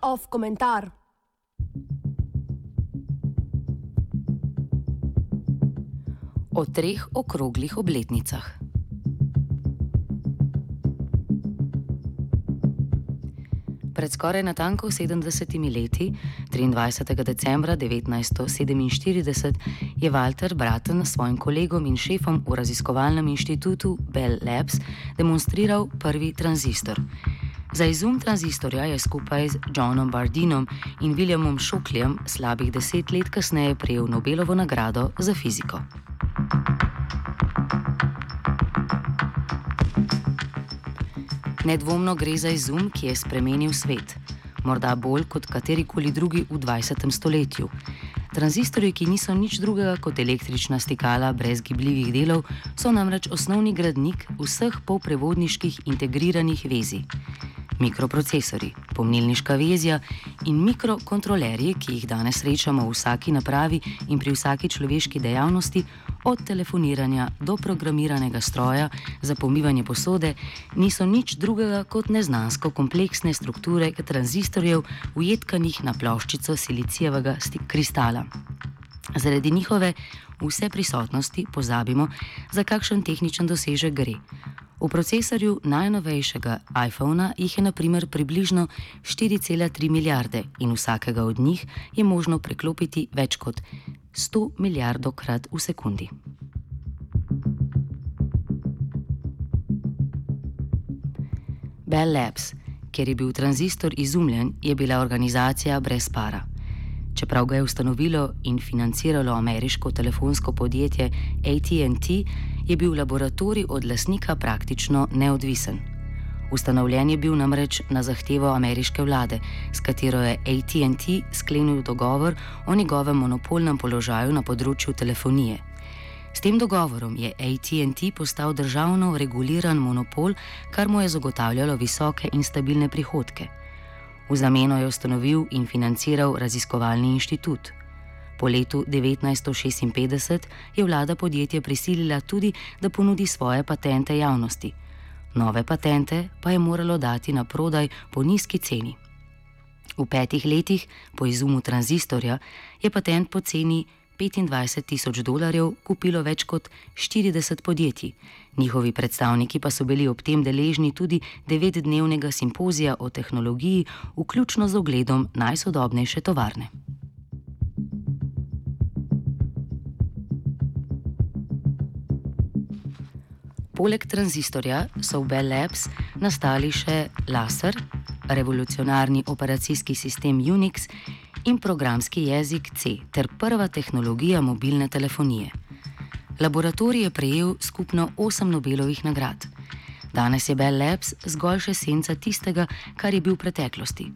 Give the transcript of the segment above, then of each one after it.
Off komentar. O treh okroglih obletnicah. Pred skoraj natanko 70 leti, 23. decembra 1947, je Walter Braten s svojim kolegom in šefom v raziskovalnem inštitutu Bell Labs demonstriral prvi tranzistor. Za izum tranzistorja je skupaj z Johnom Bardinom in Williamom Šokljem slabih deset let kasneje prejel Nobelovo nagrado za fiziko. Nedvomno gre za izum, ki je spremenil svet, morda bolj kot katerikoli drugi v 20. stoletju. Tranzistorji, ki niso nič drugega kot električna stikala brez gibljivih delov, so namreč osnovni gradnik vseh polprevodniških integriranih vezij mikroprocesori, pomnilniška vezja in mikrokontrolerji, ki jih danes srečamo v vsaki napravi in pri vsaki človeški dejavnosti, od telefoniranja do programiranega stroja za pomivanje posode, niso nič drugega kot neznansko kompleksne strukture tranzistorjev ujetkanih na ploščico silicijevega kristala. Zaradi njihove vse prisotnosti pozabimo, za kakšen tehničen dosežek gre. V procesorju najnovejšega iPhona jih je naprimer približno 4,3 milijarde in vsakega od njih je možno preklopiti več kot 100 milijardokrat v sekundi. Bell Labs, kjer je bil tranzistor izumljen, je bila organizacija brez para. Čeprav ga je ustanovilo in financiralo ameriško telefonsko podjetje ATT, je bil laboratorij od lasnika praktično neodvisen. Ustanovljen je bil namreč na zahtevo ameriške vlade, s katero je ATT sklenil dogovor o njegovem monopolnem položaju na področju telefonije. S tem dogovorom je ATT postal državno reguliran monopol, kar mu je zagotavljalo visoke in stabilne prihodke. V zameno je ustanovil in financiral raziskovalni inštitut. Po letu 1956 je vlada podjetje prisilila tudi, da ponudi svoje patente javnosti. Nove patente pa je moralo dati na prodaj po nizki ceni. V petih letih po izumu tranzistorja je patent po ceni 25 tisoč dolarjev kupilo več kot 40 podjetij. Njihovi predstavniki pa so bili ob tem deležni tudi devetdnevnega simpozija o tehnologiji, vključno z ogledom najsodobnejše tovarne. Poleg tranzistorja so v Bell Labs nastali še laser, revolucionarni operacijski sistem Unix in programski jezik C ter prva tehnologija mobilne telefonije. Laboratorij je prejel skupno osem Nobelovih nagrad. Danes je Bell Labs zgolj še senca tistega, kar je bil v preteklosti.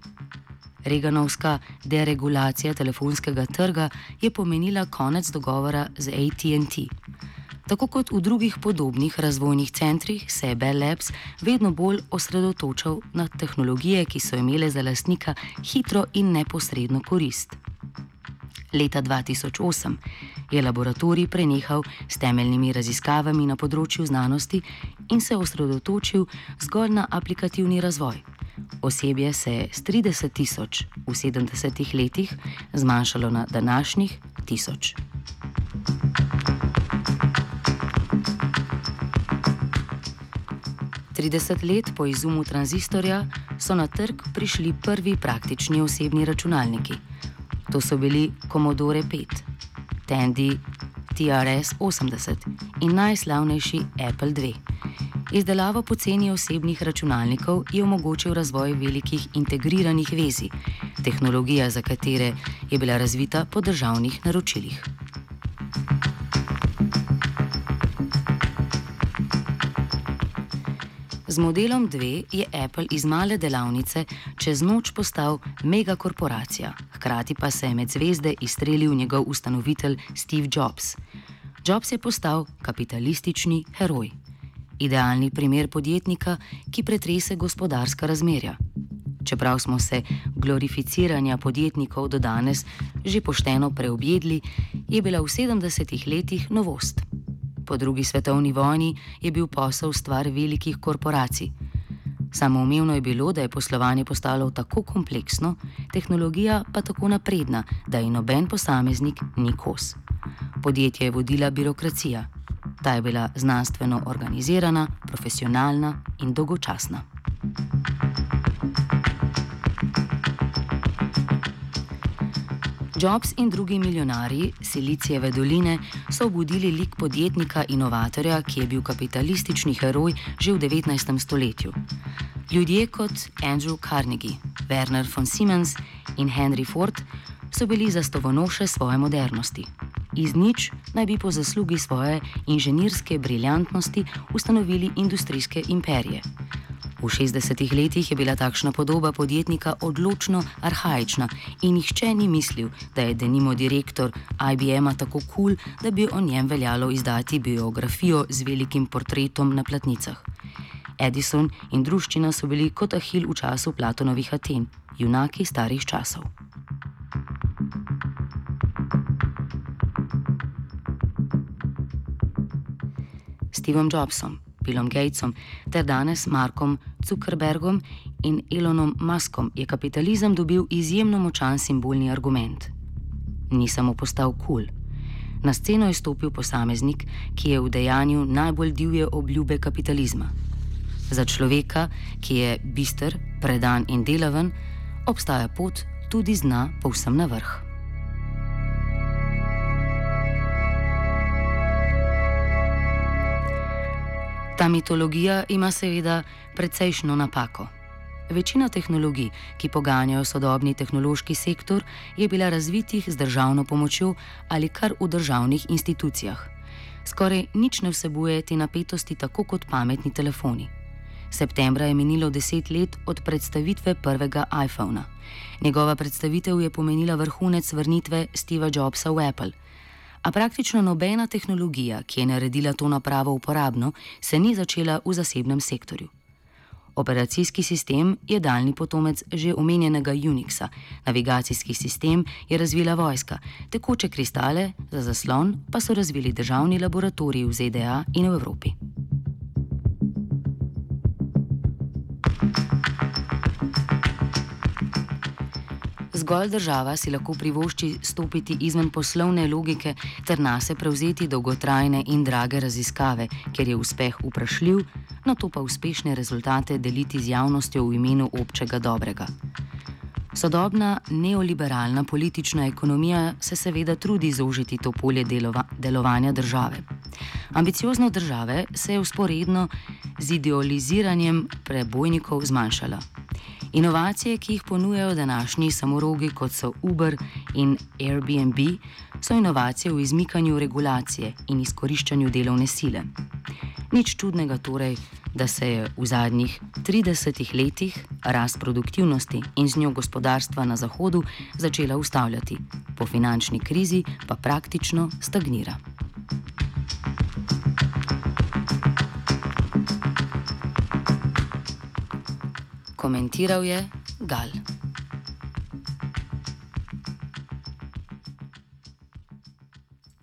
Reganovska deregulacija telefonskega trga je pomenila konec dogovora z ATT. Tako kot v drugih podobnih razvojnih centrih se je Bell Labs vedno bolj osredotočal na tehnologije, ki so imele za lastnika hitro in neposredno korist. Leta 2008 je laboratorij prenehal s temeljnimi raziskavami na področju znanosti in se osredotočil zgolj na aplikativni razvoj. Osebje se je z 30 tisoč v 70 letih zmanjšalo na današnjih tisoč. 30 let po izumu tranzistorja so na trg prišli prvi praktični osebni računalniki. To so bili Commodore 5, Tandy TRS 80 in najslavnejši Apple II. Izdelava poceni osebnih računalnikov je omogočil razvoj velikih integriranih vezij, tehnologija za katere je bila razvita po državnih naročilih. Z modelom 2 je Apple iz male delavnice čez noč postal megakorporacija, hkrati pa se je med zvezde izstrelil njegov ustanovitelj Steve Jobs. Jobs je postal kapitalistični heroj, idealni primer podjetnika, ki pretrese gospodarska razmerja. Čeprav smo se glorificiranja podjetnikov do danes že pošteno preobjedli, je bila v 70-ih letih novost. Po drugi svetovni vojni je bil posel stvar velikih korporacij. Samoumevno je bilo, da je poslovanje postalo tako kompleksno, tehnologija pa tako napredna, da je noben posameznik ni kos. Podjetje je vodila birokracija. Ta je bila znanstveno organizirana, profesionalna in dolgočasna. Jobs in drugi milijonarji Silicijeve doline so obudili lik podjetnika inovatorja, ki je bil kapitalistični heroj že v 19. stoletju. Ljudje kot Andrew Carnegie, Werner von Siemens in Henry Ford so bili zastovonoše svoje modernosti. Iz nič naj bi po zaslugi svoje inženirske briljantnosti ustanovili industrijske imperije. V 60-ih letih je bila takšna podoba podjetnika odločno arhajična in nihče ni mislil, da je denimo direktor IBM-a tako kul, cool, da bi o njem veljalo izdati biografijo z velikim portretom na platnicah. Edison in druščina so bili kot ahil v času Platonovih Aten, junaki starih časov. Stevom Jobsom, Billom Gatesom ter danes Markom Zuckerbergom in Elonom Muskom je kapitalizem dobil izjemno močan simbolni argument. Ni samo postal kul. Cool. Na sceno je stopil posameznik, ki je v dejanju najbolj divje obljube kapitalizma. Za človeka, ki je bister, predan in delaven, obstaja pot tudi z dna povsem na vrh. Ta mitologija ima seveda precejšno napako. Večina tehnologij, ki poganjajo sodobni tehnološki sektor, je bila razvitih z državno pomočjo ali kar v državnih institucijah. Skoraj nič ne vsebuje te napetosti tako kot pametni telefoni. Septembra je minilo deset let od predstavitve prvega iPhona. Njegova predstavitev je pomenila vrhunec vrnitve Steva Jobsa v Apple. A praktično nobena tehnologija, ki je naredila to napravo uporabno, se ni začela v zasebnem sektorju. Operacijski sistem je daljni potomec že omenjenega Unixa, navigacijski sistem je razvila vojska, tekoče kristale za zaslon pa so razvili državni laboratoriji v ZDA in v Evropi. Zgolj država si lahko privošči stopiti izven poslovne logike ter nase prevzeti dolgotrajne in drage raziskave, ker je uspeh vprašljiv, na to pa uspešne rezultate deliti z javnostjo v imenu občega dobrega. Sodobna neoliberalna politična ekonomija se seveda trudi zaužiti to polje delova, delovanja države. Ambiciozno države se je usporedno z idealiziranjem prebojnikov zmanjšala. Inovacije, ki jih ponujajo današnji samorogi, kot so Uber in Airbnb, so inovacije v izmikanju regulacije in izkoriščanju delovne sile. Nič čudnega torej, da se je v zadnjih 30 letih rast produktivnosti in z njo gospodarstva na Zahodu začela ustavljati, po finančni krizi pa praktično stagnira. Komentiral je Gal.